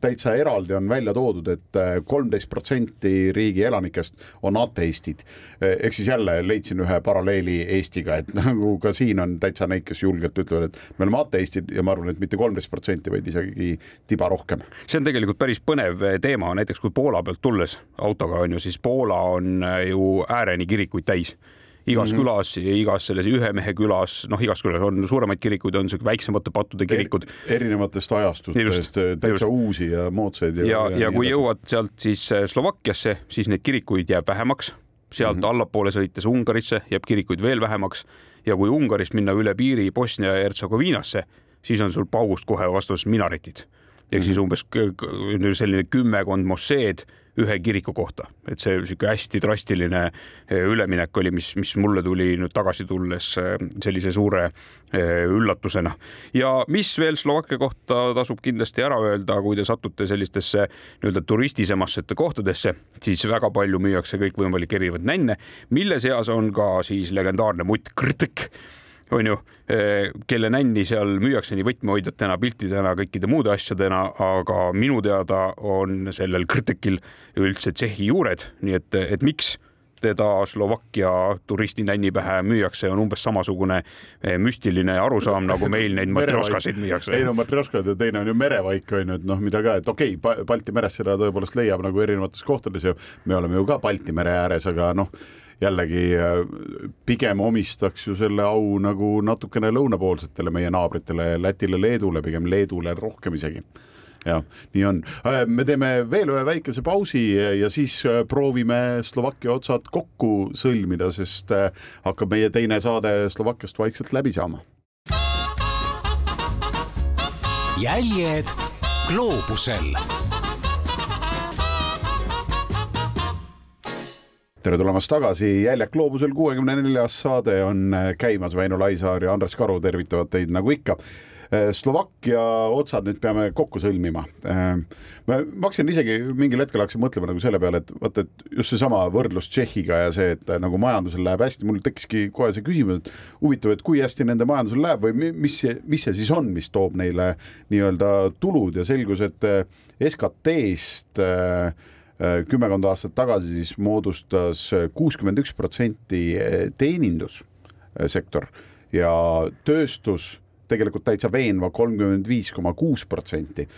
täitsa eraldi on välja toodud, et äh, kolmteist protsenti riigi elanikest on ateistid. ehk siis jälle leidsin ühe paralleeli Eestiga, et nagu ka siin on täitsa neid, kes julgelt ütlevad, et me oleme ateistid ja ma arvan, et mitte kolmteist protsenti, vaid isegi tiba rohkem. see on tegelikult päris põnev teema, näiteks kui Poola pealt tulles autoga on ju, siis Poola on ju ääreni kirikuid täis igas mm -hmm. külas, igas selles ühe mehe külas, noh, igas külas on suuremaid kirikuid, on siuke väiksemate pattude kirikud er,. erinevatest ajastustest, täitsa just. uusi ja moodsaid. ja, ja, ja, ja kui jõuad sealt siis äh, Slovakkiasse, siis neid kirikuid jääb vähemaks, sealt mm -hmm. allapoole sõites Ungarisse jääb kirikuid veel vähemaks ja kui Ungarist minna üle piiri Bosnia ja Hertsegoviinasse, siis on sul paugust kohe vastus minaretid ehk siis mhm. umbes selline kümmekond mosseed ühe kiriku kohta, et see niisugune hästi drastiline eh, üleminek oli, mis, mis mulle tuli nüüd tagasi tulles eh, sellise suure eh, üllatusena. ja mis veel Slovakkia kohta tasub kindlasti ära öelda, kui te satute sellistesse nii-öelda turistisematesse kohtadesse, siis väga palju müüakse kõikvõimalikke erinevaid nänne, mille seas on ka siis legendaarne mutt krtõk on ju, kelle nänni seal müüakse nii võtmehoidjatena, piltidena, kõikide muude asjadena, aga minu teada on sellel Krtekil üldse Tšehhi juured, nii et, et miks teda Slovakkia turistinänni pähe müüakse, on umbes samasugune müstiline arusaam, nagu meil neid matrjoškasid müüakse. ei no matrjoškad ja teine on ju merevaik on ju, et noh, mida ka, et okei okay,, Balti meres seda tõepoolest leiab nagu erinevates kohtades ja me oleme ju ka Balti mere ääres, aga noh jällegi äh, pigem omistaks ju selle au nagu natukene lõunapoolsetele meie naabritele, Lätile, Leedule, pigem Leedule rohkem isegi jah, nii on. Äh, me teeme veel ühe väikese pausi ja siis äh, proovime Slovakkia otsad kokku sõlmida, sest hakkab meie teine saade Slovakkiast vaikselt läbi saama. jäljed gloobusel tere tulemast tagasi, Jäljak gloobusel kuuekümne neljas saade on äh, käimas, Väino Laisaar ja Andres Karu tervitavad teid nagu ikka. Äh, Slovakkia otsad nüüd peame kokku sõlmima. Äh, ma hakkasin isegi mingil hetkel hakkasin mõtlema nagu selle peale, et vaata, et just seesama võrdlus Tšehhiga ja see, et nagu majandusel läheb hästi, mul tekkiski kohe see küsimus, et huvitav, et kui hästi nende majandusel läheb või mis see, mis see siis on, mis toob neile nii-öelda tulud ja selgus, et SKT-st äh, kümmekond aastat tagasi siis moodustas kuuskümmend üks protsenti äh, teenindussektor. Ja tööstus tegelikult täitsa veenva kolmkümmend viis koma kuus protsenti.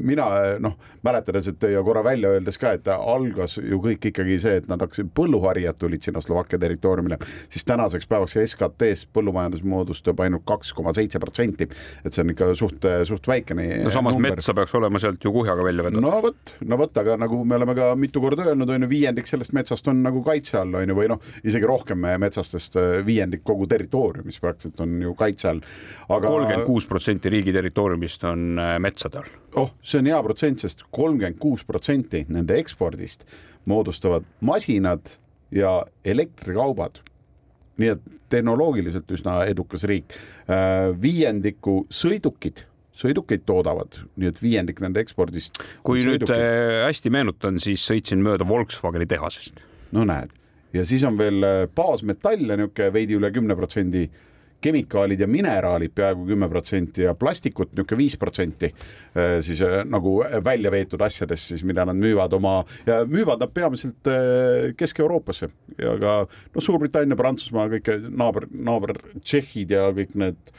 mina noh, mäletades, et ja korra välja öeldes ka, et algas ju kõik ikkagi see, et nad hakkasid, põlluharijad tulid sinna Slovakkia territooriumile, siis tänaseks päevaks SKT-st põllumajandus moodustab ainult kaks koma seitse protsenti. et see on ikka suht, suht väikene. no samas number. metsa peaks olema sealt ju kuhjaga välja vedada. no vot, no vot, aga nagu me oleme ka mitu korda öelnud, on ju, viiendik sellest metsast on nagu kaitse all, on ju, või noh, isegi rohkem meie metsastest viiendik kogu territooriumis praktiliselt on ju kaitse all. Kolmkümmend kuus protsenti riigi territooriumist on äh, metsade all. oh, see on hea protsent, sest kolmkümmend kuus protsenti nende ekspordist moodustavad masinad ja elektrikaubad. nii et tehnoloogiliselt üsna edukas riik. Äh, viiendiku sõidukid sõidukeid toodavad, nii et viiendik nende ekspordist. kui nüüd äh, hästi meenutan, siis sõitsin mööda Volkswageni tehasest. no näed, ja siis on veel baasmetalle niisugune veidi üle kümne protsendi kemikaalid ja mineraalid peaaegu kümme protsenti ja plastikut niisugune viis protsenti äh, siis äh, nagu välja veetud asjadest siis, mida nad müüvad oma ja müüvad nad peamiselt äh, Kesk-Euroopasse. Ja ka noh, Suurbritannia, Prantsusmaa, kõik naaber, naaber Tšehhid ja kõik need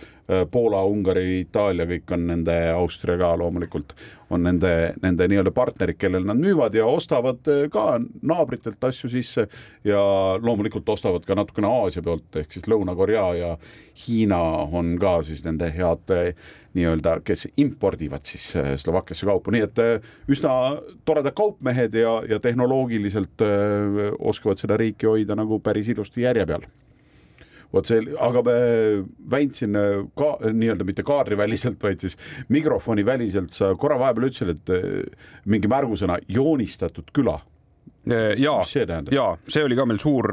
Poola, Ungari, Itaalia, kõik on nende, Austria ka loomulikult on nende, nende nii-öelda partnerid, kellele nad müüvad ja ostavad ka naabritelt asju sisse ja loomulikult ostavad ka natukene Aasia poolt ehk siis Lõuna-Korea ja Hiina on ka siis nende head eh, nii-öelda, kes impordivad siis Slovakkiasse kaupu, nii et üsna toredad kaupmehed ja, ja tehnoloogiliselt öö, oskavad seda riiki hoida nagu päris ilusti järje peal vot see, aga me väntsin ka nii-öelda mitte kaadriväliselt, vaid siis mikrofoni väliselt, sa korra vahepeal ütlesid, et mingi märgusõna joonistatud küla. Ja, ja see oli ka meil suur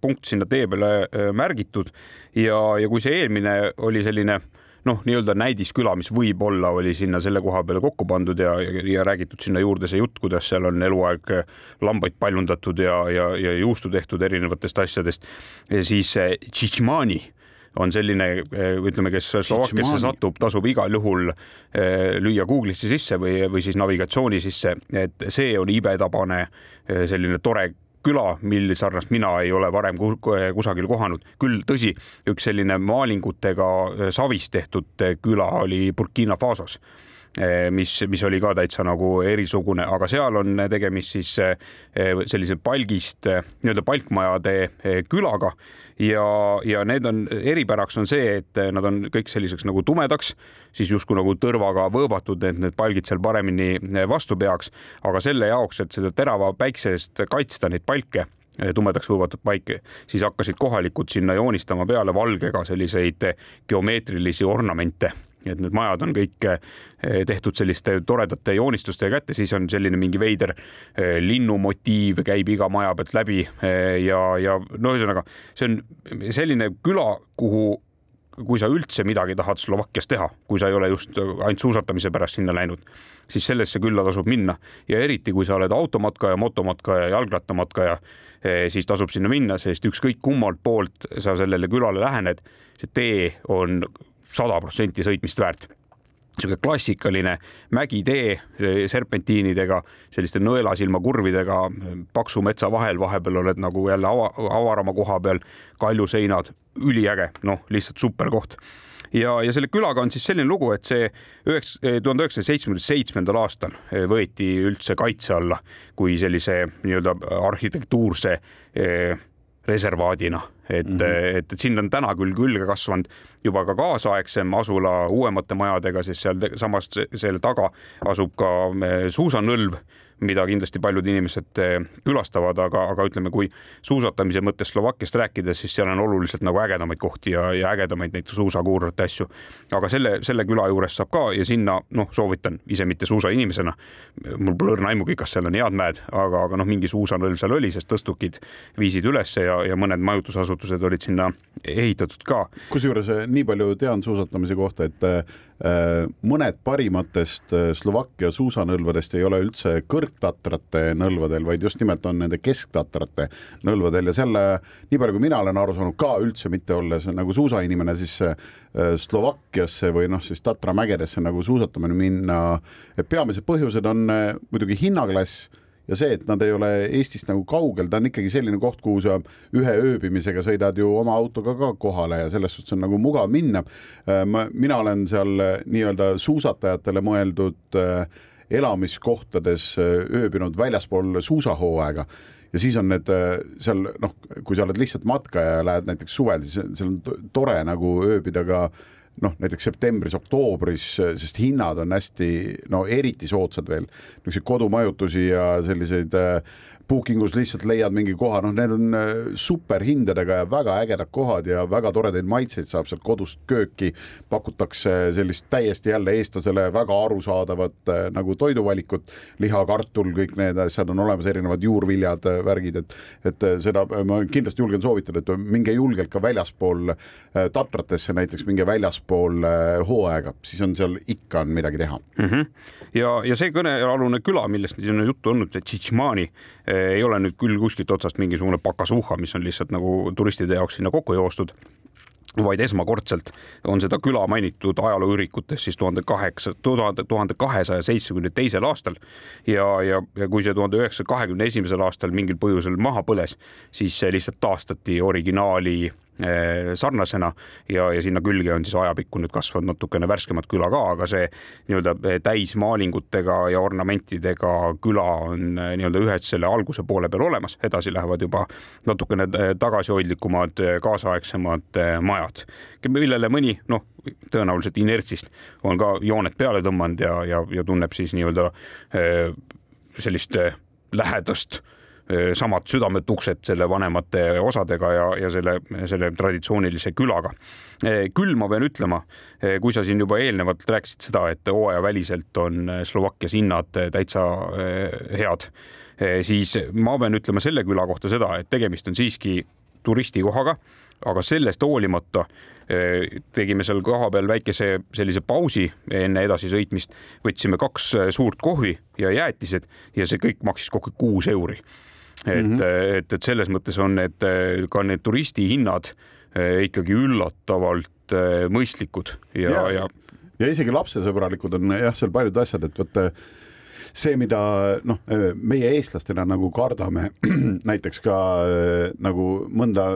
punkt sinna tee peale märgitud. Ja, ja kui see eelmine oli selline noh, nii-öelda näidisküla, mis võib-olla oli sinna selle koha peale kokku pandud ja, ja, ja räägitud sinna juurde see jutt, kuidas seal on eluaeg lambaid paljundatud ja, ja, ja juustu tehtud erinevatest asjadest, siis Tšičmani on selline, ütleme, kes Slovakkiasse satub, tasub igal juhul eh, lüüa Google'isse sisse või, või siis navigatsiooni sisse, et see on ibetabane eh, selline tore küla, mil sarnast mina ei ole varem kusagil kohanud. küll tõsi, üks selline maalingutega äh, savist tehtud äh, küla oli Burkina Fasos mis, mis oli ka täitsa nagu erisugune, aga seal on tegemist siis sellise palgist, nii-öelda palkmajade külaga. Ja, ja need on, eripäraks on see, et nad on kõik selliseks nagu tumedaks, siis justkui nagu tõrvaga võõbatud, et need palgid seal paremini vastu peaks, aga selle jaoks, et seda terava päikse eest kaitsta neid palke tumedaks võõbatud paike, siis hakkasid kohalikud sinna joonistama peale valgega selliseid geomeetrilisi ornamente et need majad on kõik eh, tehtud selliste toredate joonistustega kätte, siis on selline mingi veider eh, linnumotiiv käib iga maja pealt läbi eh, ja, ja no ühesõnaga, see on selline küla, kuhu kui sa üldse midagi tahad Slovakkias teha, kui sa ei ole just ainult suusatamise pärast sinna läinud, siis sellesse külla tasub minna. Ja eriti, kui sa oled automatkaja, motomatkaja, jalgrattamatkaja, siis tasub sinna minna, sest ükskõik kummalt poolt sa sellele külale lähened, see tee on sada protsenti sõitmist väärt niisugune klassikaline mägitee serpentiinidega, selliste nõelasilma kurvidega, paksu metsa vahel, vahepeal oled nagu jälle ava, avarama koha peal, kaljuseinad, üliäge, noh, lihtsalt super koht. ja, ja selle külaga on siis selline lugu, et see üheks, tuhande üheksasaja seitsmekümne seitsmendal aastal võeti üldse kaitse alla kui sellise nii-öelda arhitektuurse eh, reservaadina, et mm, -hmm. et, et sinna on täna küll külge kasvanud juba ka kaasaegsem asula uuemate majadega, siis seal samas selle taga asub ka eh, suusanõlv mida kindlasti paljud inimesed eh, külastavad, aga, aga ütleme, kui suusatamise mõttes Slovakkiast rääkides, siis seal on oluliselt nagu ägedamaid kohti ja, ja ägedamaid neid suusakuurorte asju. aga selle, selle küla juures saab ka ja sinna noh, soovitan ise mitte suusainimesena. mul pole õrna aimugi, kas seal on head mäed, aga, aga noh, mingi suusanõlv seal oli, sest tõstukid viisid ülesse ja, ja mõned majutusasutused olid sinna ehitatud ka. kusjuures eh, nii palju tean suusatamise kohta, et eh, mõned parimatest äh, Slovakkia suusanõlvadest ei ole üldse kõrgtatrate nõlvadel, vaid just nimelt on nende kesktatrate nõlvadel. Ja selle, nii palju kui mina olen aru saanud, ka üldse mitte olles nagu suusainimene, siis äh, Slovakkiasse või noh, siis Tatra mägedesse nagu suusatamine minna, peamised põhjused on muidugi hinnaklass ja see, et nad ei ole Eestist nagu kaugel, ta on ikkagi selline koht, kuhu sa ühe ööbimisega sõidad ju oma autoga ka kohale ja selles suhtes on nagu mugav minna. ma, mina olen seal nii-öelda suusatajatele mõeldud elamiskohtades ööbinud väljaspool suusahooaega ja siis on need seal noh, kui sa oled lihtsalt matkaja ja lähed näiteks suvel, siis seal on tore nagu ööbida ka noh, näiteks septembris-oktoobris, sest hinnad on hästi, no eriti soodsad veel, niisuguseid kodumajutusi ja selliseid äh, booking us lihtsalt leiad mingi koha, noh, need on äh, superhindadega ja väga ägedad kohad ja väga toredaid maitseid saab sealt kodust kööki. pakutakse sellist täiesti jälle eestlasele väga arusaadavat äh, nagu toiduvalikut, liha, kartul, kõik need asjad on olemas, erinevad juurviljad, äh, värgid, et, et seda ma kindlasti julgen soovitada, et minge julgelt ka väljaspool Tatratesse näiteks, minge väljaspool hooaega, siis on seal ikka on midagi teha mm. -hmm. ja, ja see kõnealune küla, millest siin on juttu olnud, Tšitšmaani ei ole nüüd küll kuskilt otsast mingisugune pakasuhha, mis on lihtsalt nagu turistide jaoks sinna kokku joostud vaid esmakordselt on seda küla mainitud ajalooürikutes siis tuhande kaheksa, tuhande, tuhande kahesaja seitsmekümne teisel aastal. ja, ja, ja kui see tuhande üheksasaja kahekümne esimesel aastal mingil põhjusel maha põles, siis see lihtsalt taastati originaali sarnasena ja, ja sinna külge on siis ajapikku nüüd kasvanud natukene värskemat küla ka, aga see nii-öelda eh, täismaalingutega ja ornamentidega küla on eh, nii-öelda ühed selle alguse poole peal olemas, edasi lähevad juba natukene tagasihoidlikumad, kaasaegsemad majad, millele mõni noh, tõenäoliselt inertsist on ka jooned peale tõmmanud ja, ja, ja tunneb siis nii-öelda sellist lähedast samad südametuksed selle vanemate osadega ja, ja selle, selle traditsioonilise külaga. küll ma pean ütlema, kui sa siin juba eelnevalt rääkisid seda, et hooajaväliselt on Slovakkias hinnad täitsa head, siis ma pean ütlema selle küla kohta seda, et tegemist on siiski turistikohaga, aga sellest hoolimata tegime seal kohapeal väikese sellise pausi enne edasisõitmist, võtsime kaks suurt kohvi ja jäätised ja see kõik maksis kokku kuus euri et mm, -hmm. et, et selles mõttes on need ka need turistihinnad eh, ikkagi üllatavalt eh, mõistlikud ja, ja, ja ja isegi lapsesõbralikud on jah, seal paljud asjad, et vot see, mida noh, meie eestlastena nagu kardame näiteks ka nagu mõnda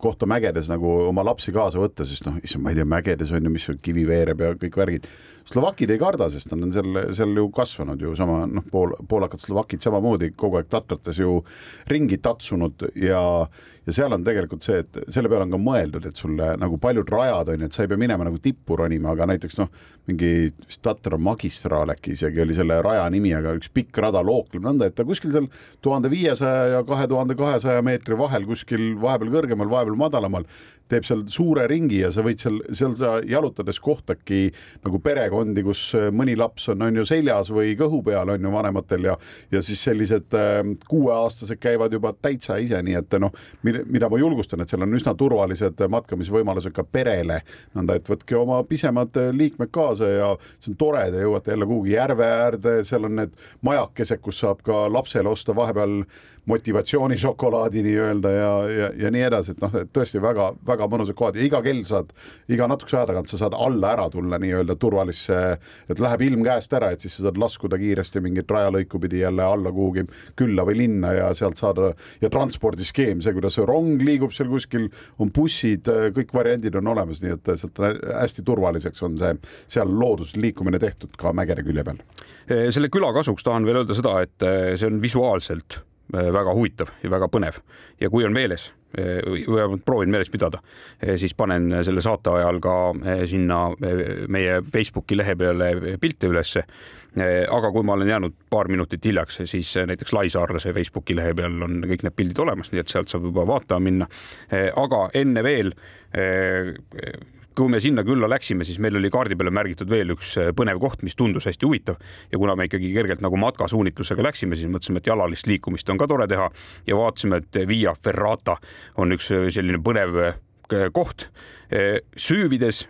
kohta mägedes nagu oma lapsi kaasa võtta, sest noh, issand, ma ei tea, mägedes on ju, mis kivi veereb ja kõik värgid. Slovakid ei karda, sest nad on seal, seal ju kasvanud ju sama noh, pool, poolakad slovakid samamoodi kogu aeg tatrates ju ringi tatsunud ja, ja seal on tegelikult see, et selle peale on ka mõeldud, et sulle nagu paljud rajad on ju, et sa ei pea minema nagu tippu ronima, aga näiteks noh, mingi vist Tatra magistraal äkki isegi oli selle raja nimi, aga üks pikk rada lookleb nõnda, et ta kuskil seal tuhande viiesaja ja kahe tuhande kahesaja meetri vahel kuskil vahepeal kõrgemal, vahepeal madalamal teeb seal suure ringi ja sa võid seal, seal sa jalutades kohtadki nagu perekondi, kus äh, mõni laps on, on ju seljas või kõhu peal on ju vanematel ja, ja siis sellised äh, kuueaastased käivad juba täitsa ise, nii et noh, mida ma julgustan, et seal on üsna turvalised matkamisvõimalused ka perele, nõnda et võtke oma pisemad äh, liikmed kaasa ja see on tore, te jõuate jälle kuhugi järve äärde, seal on need majakesed, kus saab ka lapsele osta vahepeal motivatsioonišokolaadi nii-öelda ja, ja, ja nii edasi, et noh, tõesti väga-väga mõnusad kohad ja iga kell saad, iga natukese aja tagant sa saad alla ära tulla nii-öelda turvalisse, et läheb ilm käest ära, et siis sa saad laskuda kiiresti mingit rajalõiku pidi jälle alla kuhugi külla või linna ja sealt saada ja transpordiskeem, see, kuidas rong liigub seal kuskil, on bussid, kõik variandid on olemas, nii et sealt hästi turvaliseks on see seal loodusliikumine tehtud ka mägede külje peal. selle küla kasuks tahan veel öelda seda, et see on visuaalselt Äh, väga huvitav ja väga põnev ja kui on meeles või vähemalt proovin meeles pidada, äh, siis panen selle saate ajal ka sinna meie Facebooki lehe peale pilte ülesse. aga kui ma olen jäänud paar minutit hiljaks, siis näiteks Laisaarlase Facebooki lehe peal on kõik need pildid olemas, nii et sealt saab juba vaatama minna. aga enne veel kui me sinna külla läksime, siis meil oli kaardi peale märgitud veel üks äh, põnev koht, mis tundus hästi huvitav ja kuna me ikkagi kergelt nagu matkasuunitlusega läksime, siis mõtlesime, et jalalist liikumist on ka tore teha ja vaatasime, et Via Ferrata on üks äh, selline põnev äh, koht. süüvides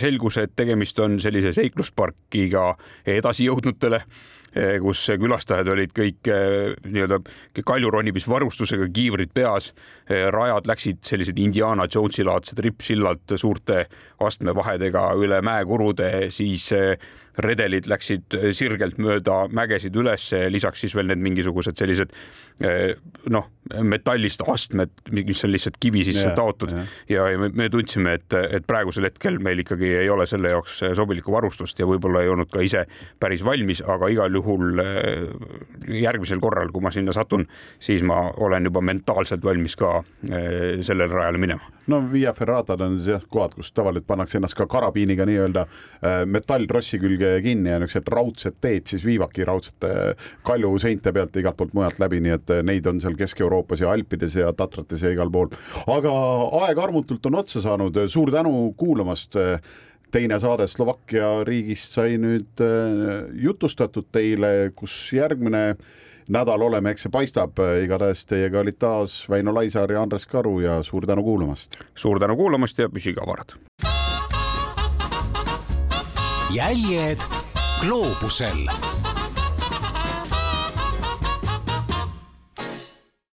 selgus, et tegemist on sellise seiklusparkiga edasijõudnutele Eh, kus külastajad olid kõik eh, nii-öelda kaljuronimisvarustusega, kiivrid peas. Rajad läksid sellised Indiana Jonesi laadsed rippsillad suurte astmevahedega üle mäekurude, siis redelid läksid sirgelt mööda mägesid ülesse, lisaks siis veel need mingisugused sellised noh, metallist astmed, mis on lihtsalt kivi sisse yeah, taotud yeah. ja, ja me, me tundsime, et, et praegusel hetkel meil ikkagi ei ole selle jaoks sobilikku varustust ja võib-olla ei olnud ka ise päris valmis, aga igal juhul järgmisel korral, kui ma sinna satun, siis ma olen juba mentaalselt valmis ka sellele rajale minema. No Via Ferratad on siis jah kohad, kus tavaliselt pannakse ennast ka karabiiniga nii-öelda metalltrossi külge kinni ja niisugused raudsed teed siis viivaki raudsete kaljuseinte pealt igalt poolt mujalt läbi, nii et et neid on seal Kesk-Euroopas ja Alpides ja Tatrates ja igal pool. aga aeg armutult on otsa saanud, suur tänu kuulamast teine saade Slovakkia riigist sai nüüd äh, jutustatud teile, kus järgmine nädal oleme, eks see paistab, igatahes teiega olid taas Väino Laisaar ja Andres Karu ja suur tänu kuulamast. suur tänu kuulamast ja püsige avarad. jäljed gloobusel